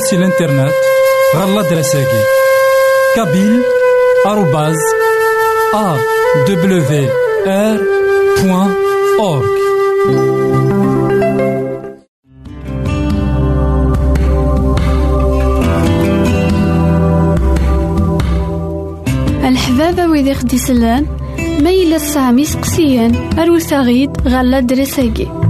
غديرهم سي الإنترنت غالا دراساكي كابيل آروباز أ دبليو آر بوان أورك الحبابة ويدي خدي سلان ما سامي سقسيان أروساغيد غالا دراساكي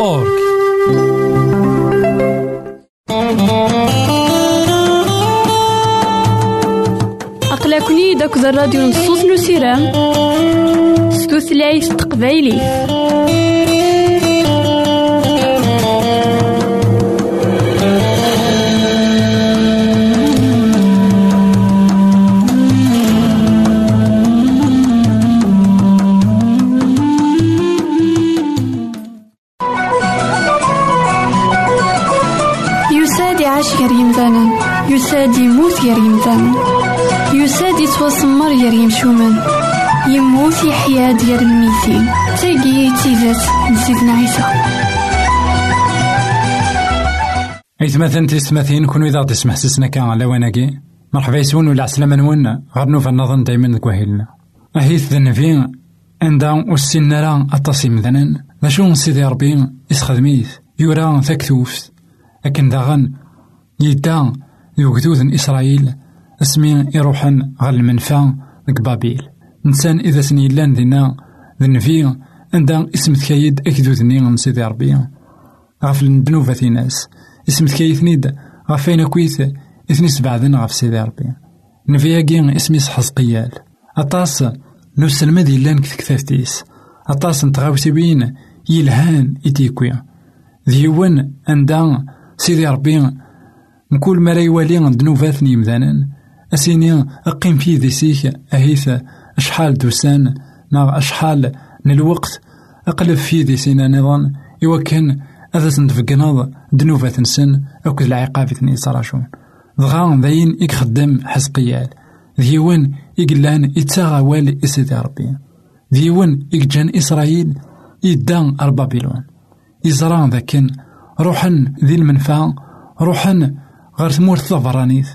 أورك أقلكني داك الراديو نصوص نسيرام ستوثلايف تقبايلي يساد يموت يا ريمدان يساد يتوسمر يا يمشومان يموت يحيا ديال الميتين تاقي تيزات نسيتنا عيسى. إثماثن تيستماثين كونو إذا تسمح سسنا كان على واناكي مرحبا يسون ولا عسلامة نون غير نوفا نظن دايما كواهيلنا أهيث ذنفين عندها والسن راه أطاسي مثلا شو سيدي ربي. يسخدميث يورا ثكتوفت لكن داغن يدا يوجدود إسرائيل اسمي يروحن غال المنفى ديك بابيل. إنسان إذا سني لأن دينا ذنفي عندها اسم تكايد أكدودني من سيدي ربي. غاف الدنوبة ناس. اسم تكايد نيد غاف أين كويت إثني سبعدن غاف سيدي ربي. نفياكي اسمي حزقيال أطاس نسلم ذي لأن كتكتافتيس أطاس نتغاوسي بين يلهان إتيكوي ذيون عندها سيدي ربي مكل ما لا يوالي ذنوبات يمدانا أسيني أقيم في ذيسيك أهيث أشحال دوسان. نا أشحال من الوقت أقلب في ذيسينا نظام. إوا كان أذا تنتفقناض ذنوبات نسن. أو العقاب ثني صراشون دغا ذاين إك خدام حسقيال ذيون إقلان إتساغا والي إسيدي ربي. ذيون إجان إسرائيل إدان أربابيلون. إزران ذاكن روحن ذي المنفعة روحن غير تمورت ثفرانيت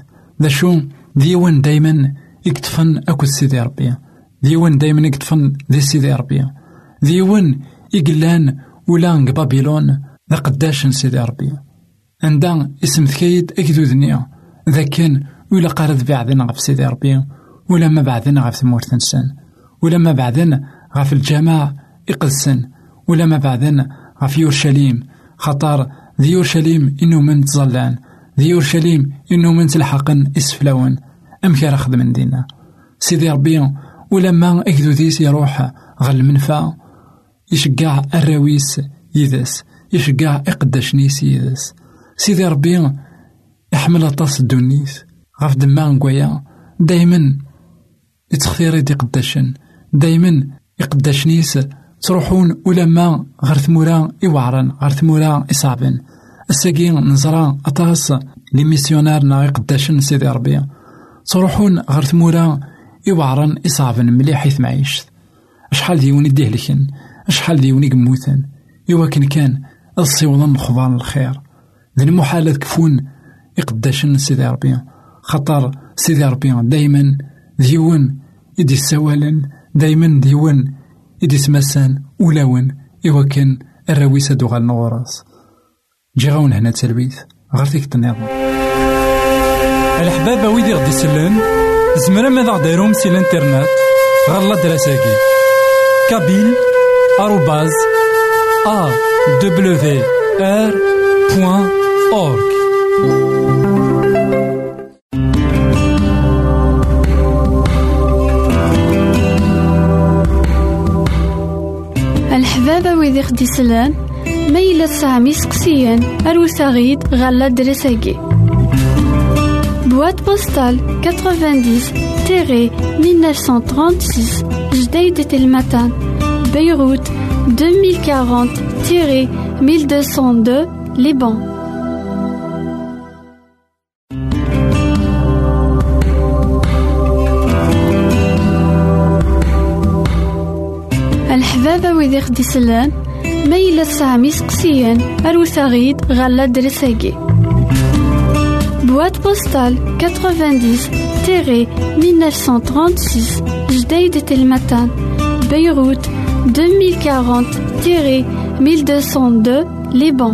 ذا شو ديوان دايما يكتفن أكو سيدي ربي. ديوان دايما يكتفن ذي سيدي ربي. ديوان يقلان ولان بابيلون ذا قداش سيدي ربي. عندها اسم ثكايد أكدو ذنيا ذا كان ولا قارد بعدنا غف سيدي ربي ولا ما بعدنا غف ثمورت نسان. ولا ما بعدنا غف الجماع يقدسن ولا ما بعدنا غف يورشليم. خطر ذي يورشليم إنو من تظلان. ذي أورشليم إنو من تلحقن أم كان خدمن دينا. سيدي ربي ولما أكدو ديس يروح غل المنفى يشقع الراويس يدس يشقع إقداشنيس يدس سيدي ربي يحمل أطاس الدونيس غاف دما نقويا دايما يتخثير يدي قداشن. دايما يقداشنيس تروحون ولما غير ثمورا يوعرن غير ثمورا يصعبن الساقي نزرا أطاس لي ميسيونار نا قداشن سيدي ربي. تروحون غير ثمورا يوعرن إصابن مليح حيث معيشت أشحال ديوني ديهلكن أشحال ديوني قموثن يوكن كان الصيوضن خضان الخير. ذي المحالة كفون يقداشن سيدي ربي. خطر سيدي ربي دايما ديون يدي السوالن دايما ديون يدي سمسان ولاون يوكن الراويسة دوغال نغراس. جي غاون هنا تسلويت غير فيك النظام الحبابة ويدي غدي يسلن زمرا ماذا غديرهم سي الإنترنت. غالا دراساكي. كابيل آروباز أ دبليو آر بوان أورك الحبابة ويدي غدي يسلن ما يلا تسعام يسقسيان أروساغيد غالا دراساكي boîte postale 90-1936 Jdeï Telmatan, Beyrouth 2040-1202 Liban. الحبابة ويدي خدي سلان ميلة سامي سقسيان أروثاغيد غالا درساكي Boîte postale 90-1936 Jdeï Telmatan, Beyrouth 2040-1202 Liban.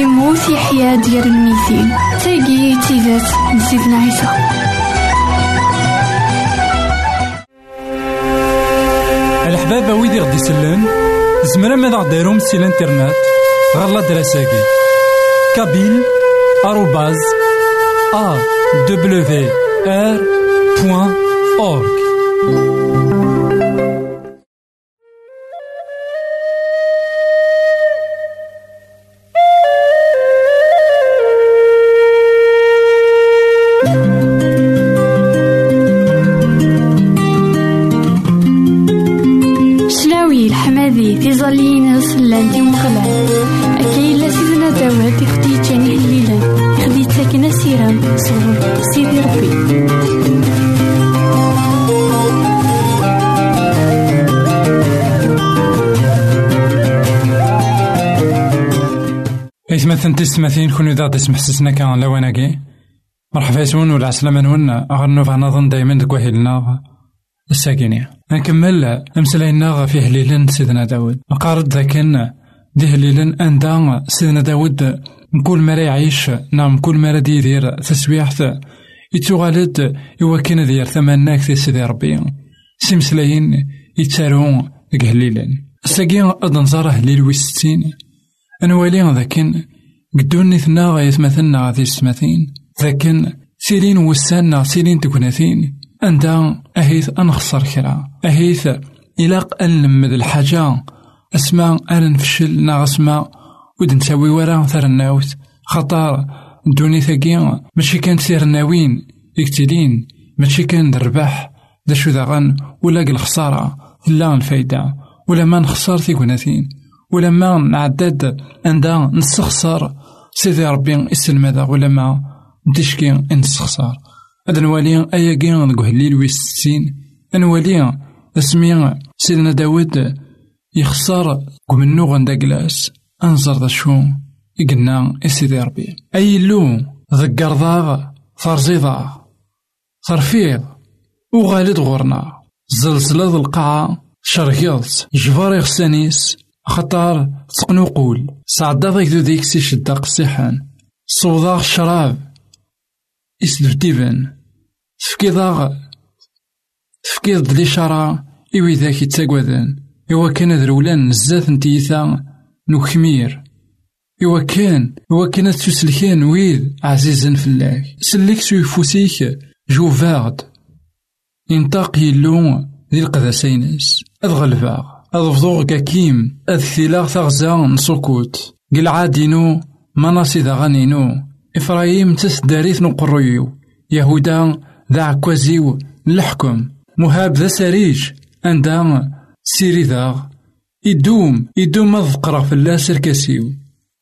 يموت يحيا ديال الميتين تاقي تيزات نسيتنا عيسى الحبابة ويدي غدي يسلم زمرا ماذا غديرهم سي الإنترنت. غالا دراساكي. كابيل آروباز أ دبليو آر بوان أورك إثمثن تستمثين كونو ذا تسمح سسنا كان لواناكي مرحبا يسون ولا عسلامة نون أغنو نظن دايما دكوهيلنا الساكينية نكمل أمسلاينا في هليلن سيدنا داود. قارد ذاكن دي هليلن أندا سيدنا داود. نقول مرا يعيش نعم كل مرا دير تسويحت يتوغالد إوا كان دير ثماناك في سيدي ربي. سيمسلاين يتسارون ديك هليلن. الساكين أدن زاره هليل ويستين. أنوالي ذاكن قدوني ثنا يثمثنا غادي السماثين ذاكن سيرين وسانا سيرين تكوناثين أنت أهيث أنخسر كرا أهيث إلاق أنلمد الحاجة. أسماء أن نفشل نا أسماء. ود نساوي ورا ثرناوت خطار دوني ثاقي ماشي كان سير ناوين إكتلين ماشي كان درباح. دا شو ذا ولا الخسارة لا الفايدة. ولا ما نخسر تيكوناتين ولا ما نعدد. عندها نستخسر. سيدي ربي يسلم هذا ولا ما نتشكي نستخسر. هذا نوالي أيا كي نقول هليل ويستين نوالي اسمي سيدنا داود يخسر قمنو غندا كلاس. أنظر ذا شو يقلنا سيدي ربي. أي لو ذكر ضاغ فرزيضا صرفيض وغالد غورنا. زلزلة القاعة شرقيض. جبار يغسانيس خطار تقنوقول سعدا ضيك ذو ديك سي شدا قصيحان صوضاغ الشراب إسدفتيفن تفكيضاغ تفكيض الإشارة إوي ذاك يتساقوذن. إوا كان ذرولان نزات نتيثا. نكمير إوا كان. إوا كان تسلكان ويد عزيزا فلاك. سلك سوي فوسيك جو فاغد ينطاق يلو ذي القذاسينس أذ غلفاغ أذ فضوغ كاكيم أذ ثلاغ ثغزا نسوكوت قل عادينو مناصي ذا غانينو إفرايم تسداريث نقريو. يهودا ذا عكوازيو نلحكم. مهاب ذا سريج عندها سيري ذا يدوم يدوم أذقرا فلاس الكاسيو.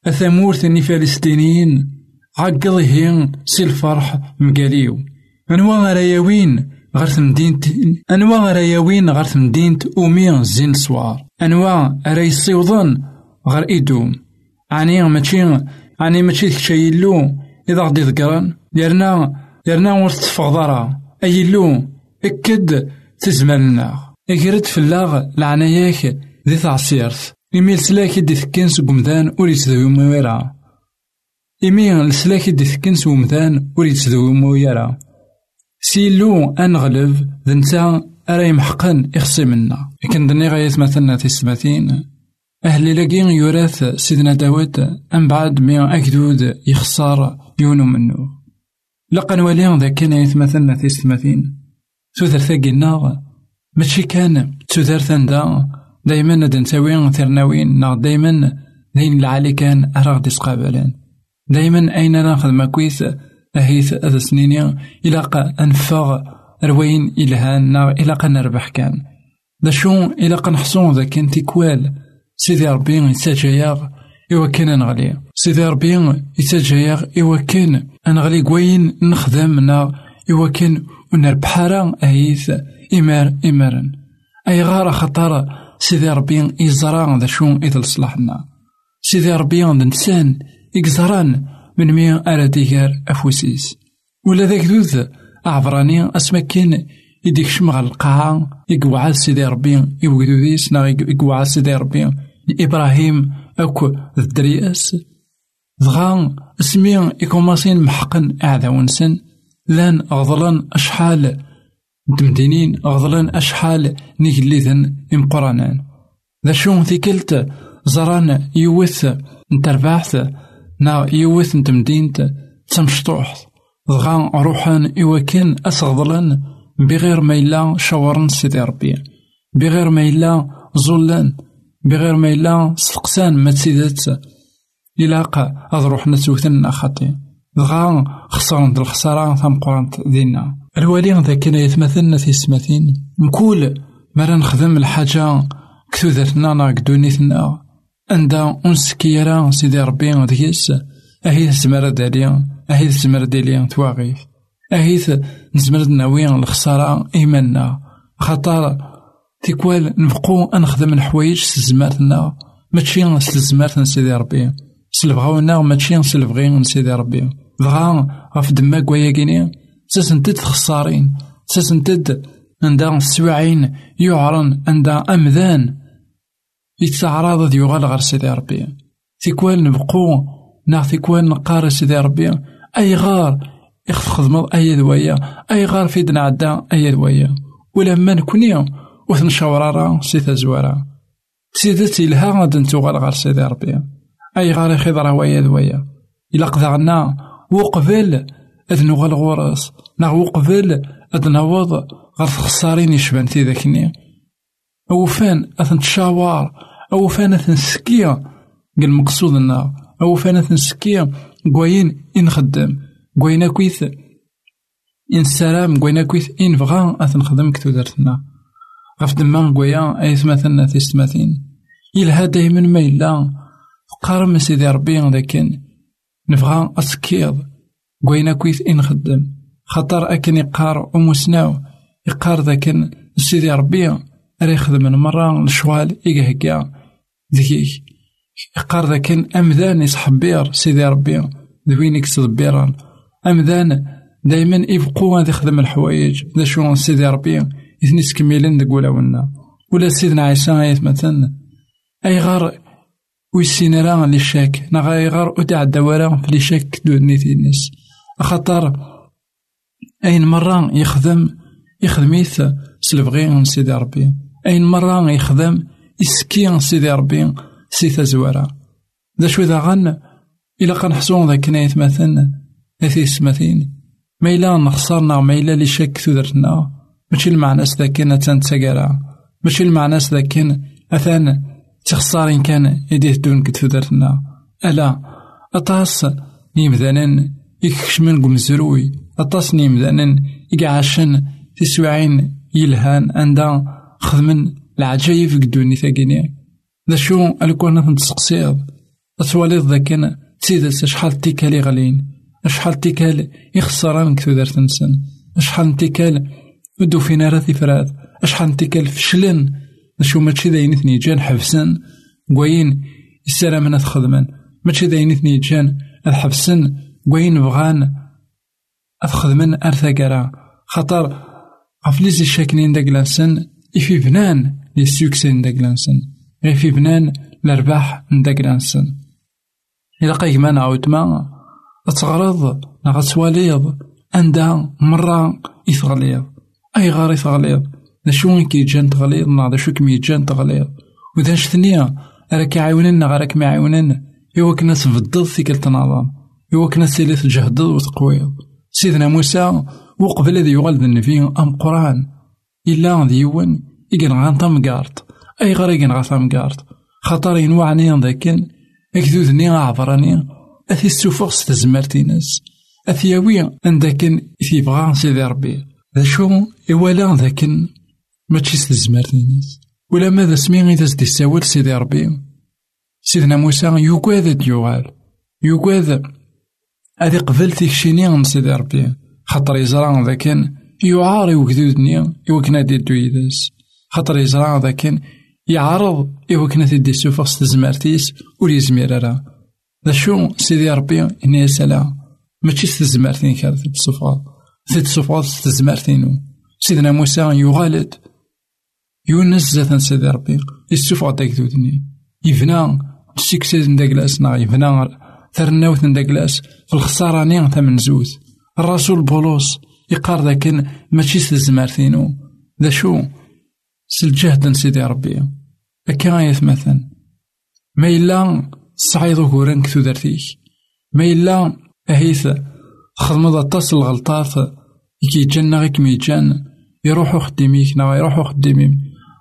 أثامورث اني فلسطينيين عقضيهين سي الفرح مقاليو. أنواع رايوين غير تمدينت أنواع رايوين غير تمدينت أومي زين سوار. أنواع راي يصيوضن غير إيدوم عني ماشي عني ماشي شي يلو إذا غدي ذكرن يرنا يرنا ورث تفغضرا أي يلو إكد تزمالنا اكرد فلاغ العناياك ذي تعصيرت إمي لسلاك دي ثكين سقمدان ور يتذوي مويرا إمي لسلاك دي ثكين سقمدان ور يتذوي مويرا سيلو أنغلب ذنتا أرا يمحقن إخصي منا لكن دني غاية مثلنا تسماتين أهلي لاقين يورث سيدنا داود أم بعد مي أكدود يخسر يونو منو لقا نوليان ذا كان يتمثلنا سوثر ثاقي النار ماشي كان تسوثر ثندا دايما ندن نساوي ثرناوين نا دايما ذين العالي كان أراغ قابلان دايما أين ناخذ ما كويس أهيث هذا سنيني إلاقا أنفغ روين إلهان نا إلاقا نربح كان. دا شو إلاقا نحصون ذا كان تيكوال سيدي ربي يتاجاياغ إوا كان نغلي. سيدي ربي يتاجاياغ إوا كان نغلي كوين نخدم نا إوا كان ونربحارا أهيث إمار إمارن. أي غار خطر سيدي ربي يزرع ذا شو إذا لصلاحنا سيدي ربي نسان يكزران من مي أرا ديغار أفوسيس ولا ذاك ذوذ أعبراني أسما كان يديك شمغ القاعة يقوعد سيدي ربي يوجدو ذيس نا يقوعد سيدي ربي. إبراهيم أكو الدرياس دغا اسمي يكوماسين محقن أعداونسن لأن أغضلان أشحال دمدينين أغضلان أشحال نيجليذن إمقرانان. ذا شون ثيكلت زران يوث نترباحث نا يوث نتمدينت تمشطوح دغا روحان إواكن أسغضلان بغير ما إلا شاورن سيدي ربي. بغير ما إلا زولان بغير ما إلا سقسان ما تسيدات. إلاقا أض روحنا توثن خاطي دغا خسرن د الخسارة تمقرنت دينا. الوالي ذا كان يتمثلنا في سماثين. نقول مرا نخدم الحاجة كثوذتنا نا دونيتنا عندها أنسكيرا سيدي ربي ديس أهيث زمرة داليا أهيث زمرة داليا تواغيث أهيث نزمر ناوي الخسارة إيماننا خاطر تيكوال نبقو أنخدم الحوايج سزماتنا ماشي سلزمات سيدي ربي سلبغاونا ماشي سلبغي سيدي ربي بغا غف دما كواياكيني تسنتد خسارين تسنتد عندها السواعين يعرن عندها أمذان يتعرض يغال غير سيدي ربي. تيكوال نبقو نا تيكوال نقار سيدي ربي. أي غار يخدم أي دوايا أي غار في دنا عدا أي دوايا ولما نكوني وثن شورارا سيتا زوارا. سيدة تلها غاد نتوغال غير سيدي ربي. أي غار يخضر ويا دوايا إلا قذعنا وقبل أذ نغال غورس. نا وقبل نوض غير خسارين يشبان تيذاكني أو فان أثن تشاوار أو فان أثن سكيا قال مقصود النار أو فان أثن سكيا قوين إن خدم قوين كويث إن سلام قوين كويث إن بغا أثن خدم كتو درتنا. غف دمان قويا أي ثمثلنا تيستماثين يلها دايما ما إلا قارم سيدي ربي لكن نبغى أسكيض قوينا كويث إن خدم. خطر أكن يقار أموسناو يقار ذاكن سيدي ربي راه يخدم مرة الشوال إيقا ذيك يقار ذاكن أمذان يصحبير سيدي ربي ذوين يكسد أمذان دايما يبقوا غادي يخدم الحوايج. ذا شو سيدي ربي؟ إثني سكميلين ذا ولا ولا سيدنا عيسى مثلا. أي غار ويسين راه لي شاك. نا غيغار وتعدى ورا في لي شاك دونيتي الناس خاطر أين مرة يخدم يخدميث سلفغي سيدي ربي. أين مرة يخدم يسكي سيدي ربي سيثا زوارا ذا شو ذا غن إلا قنحسون ذاك نايت مثلا أثي سمثين ما إلا نخسرنا ما إلا لي شاك ثودرتنا ماشي المعنى ذاك أتان تساقرا. ماشي المعنى ذاك أثان تخسارين كان يديه دون كتفدرتنا ألا أطاس نيمذانا يكشمن قمزروي أطاس نيمذانا يقعشن تسوعين يلهان أندا خدمن العجايب قدوني ثاقيني ذا شو الكون نتسقسيض أتواليض ذاكن تسيدس شحال تيكالي غالين شحال تيكال يخسران كتودرت نسن شحال تيكال ودو فينا راه فراد شحال تيكال فشلن؟ شو ماشي داين اثني جان حبسن قوين السلام تخدمن ماشي داين اثني جان الحبسن قوين بغان أتخدمن أرثا خاطر غفليز الشاكنين داك لانسن إفي بنان لي سوكسين داك لانسن غي في بنان الأرباح داك لانسن إلا قايك ما نعاود ما تغرض نغا تواليض عندها مرة أي غار يثغليض دا شو كيجان تغليظ نا دا شو كم يجان تغليظ وإذا شتنيا راك يعاوننا غير ما يعاوننا إوا كنا في كل تنظام إوا كنا تسيلي تجهد وتقويض سيدنا موسى وقبل ذي يغلب النبي أم قرآن إلا ذي يون إيقن غان تمقارت أي غير إيقن غان تمقارت خاطر ينوعني ذاكن أكذوذني عبراني أثي السفوغ ستزمرتينس أثياوي عندكن بغا سيدي ربي ذا شو إوالا ذاكن ماشي ستزمرت الناس ولا ماذا سمي إذا زدي ساول سيدي ربي سيدنا موسى يقاد ديوغال يقاد هذي قبل تيكشيني من سيدي ربي خاطر يزرع ذاكن يعاري وكذودني يوكنا دي دويدس. خاطر يزرع ذاكن يعرض يوكنا تدي سوفا ستزمرتيس وليزمير راه ذا شو سيدي ربي إني سلام ماشي ستزمرتين كانت تتصفى تتصفى ستزمرتينو سيدنا موسى يغالد يونس زات سيدي ربي. يسوفغ داك ذودني يفنا سيكسيز نداك لاس نا يفنا ثرناوث نداك لاس في الخسارة نيغ ثمن زوز. الرسول بولوس. يقار ذاك ماشي ستزمرتينو ذا شو؟ سالجهد سيدي ربي. أكا آية مثلا ما إلا صعيد كوران كثو درتيك ما إلا أهيث خدمة أطاس الغلطات كي جانا غيك ميجان. يروحو خديميك نا يروحو خديميم.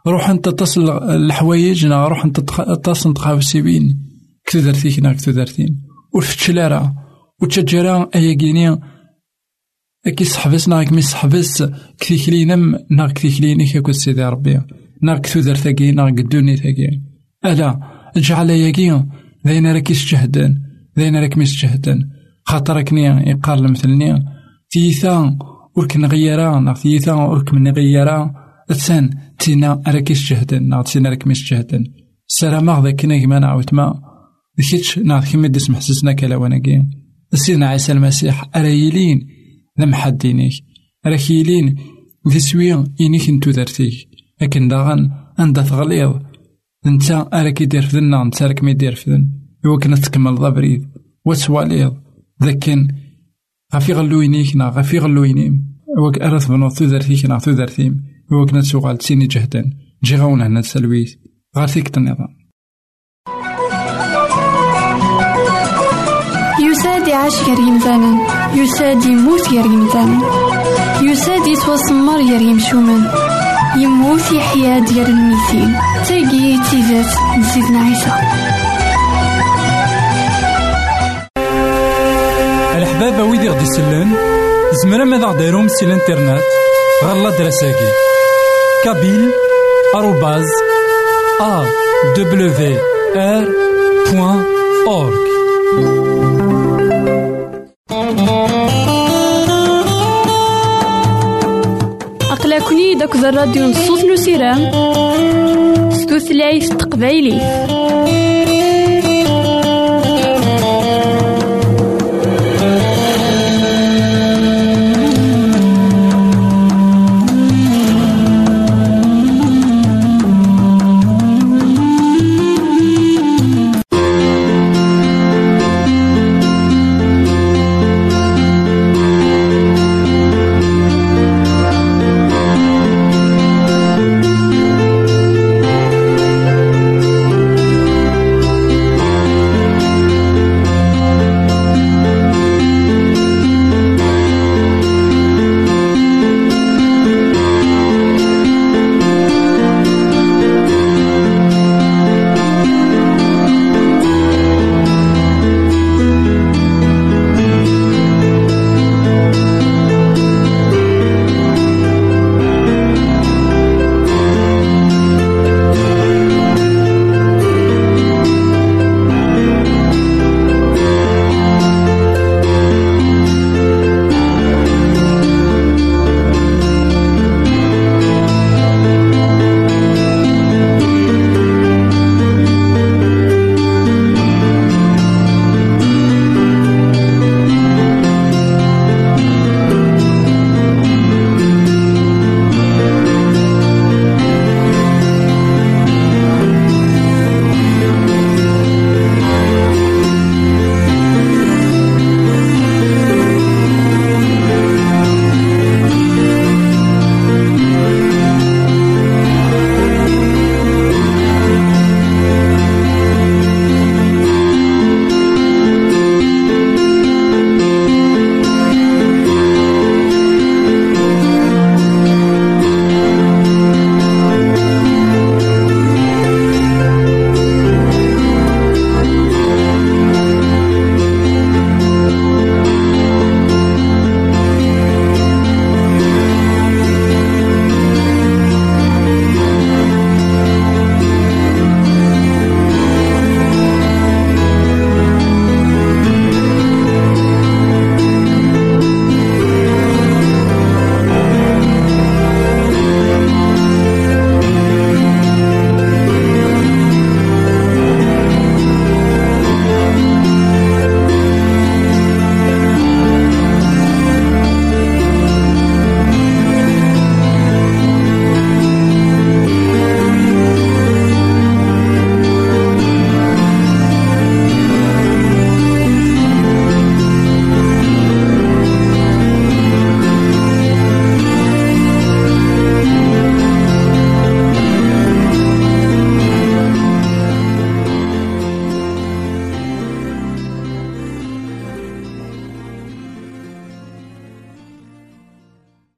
روح أنت تصل الحوايج نا روح أنت تصل تخافسيبين كثو درتيك نا كثو درتين ورفتشلارا وتشجرا أيا كي صحبس نا كمي صحبس كلينم نا كليني كاكو سيدي ربي. نا كثو درتاكي نا قدوني تاكي ألا اجعل ياكي ذاين راك يسجهدن ذاين راك ميسجهدن خاطر كني يقال مثلني تيثا ورك نغيرا نا تيثا ورك من نغيرا. تسان تينا راك يسجهدن نا تينا راك ميسجهدن سلام ذاك كنا كما نعاود ما ذكيتش نا كيما ديس محسسنا كلا وناكي. سيدنا عيسى المسيح أرايلين ذا محدينيك راك يلين ذي سويا إنيك انتو درتيك لكن داغن عند تغليظ. نتا راك يدير فذنا نتا راك ميدير فذن إوا كنا تكمل ضبريد. وتواليض ذاكن غافي غلوينيك نا غافي غلوينيم وك أرث بنو تودرتيك نا تودرتيم إوا كنا تسوغال تسيني جهدا جي هنا تسلويت غار فيك النظام يساد يعيش كريم زانان يساد يموت كريم زانان يساد يتوسمر يريم شومان يموت يحيا ديال الميتين. تاقي تيزات نسيتنا عيسى. الحبابة ويدي غدي يسلن زمرا ماذا غديرهم سي الإنترنت؟ غالا دراساكي. كابيل آروباز أ دبليو آر بوان أقلكني داك الراديو نصوص نسيرام ستوثلايف تقبايلي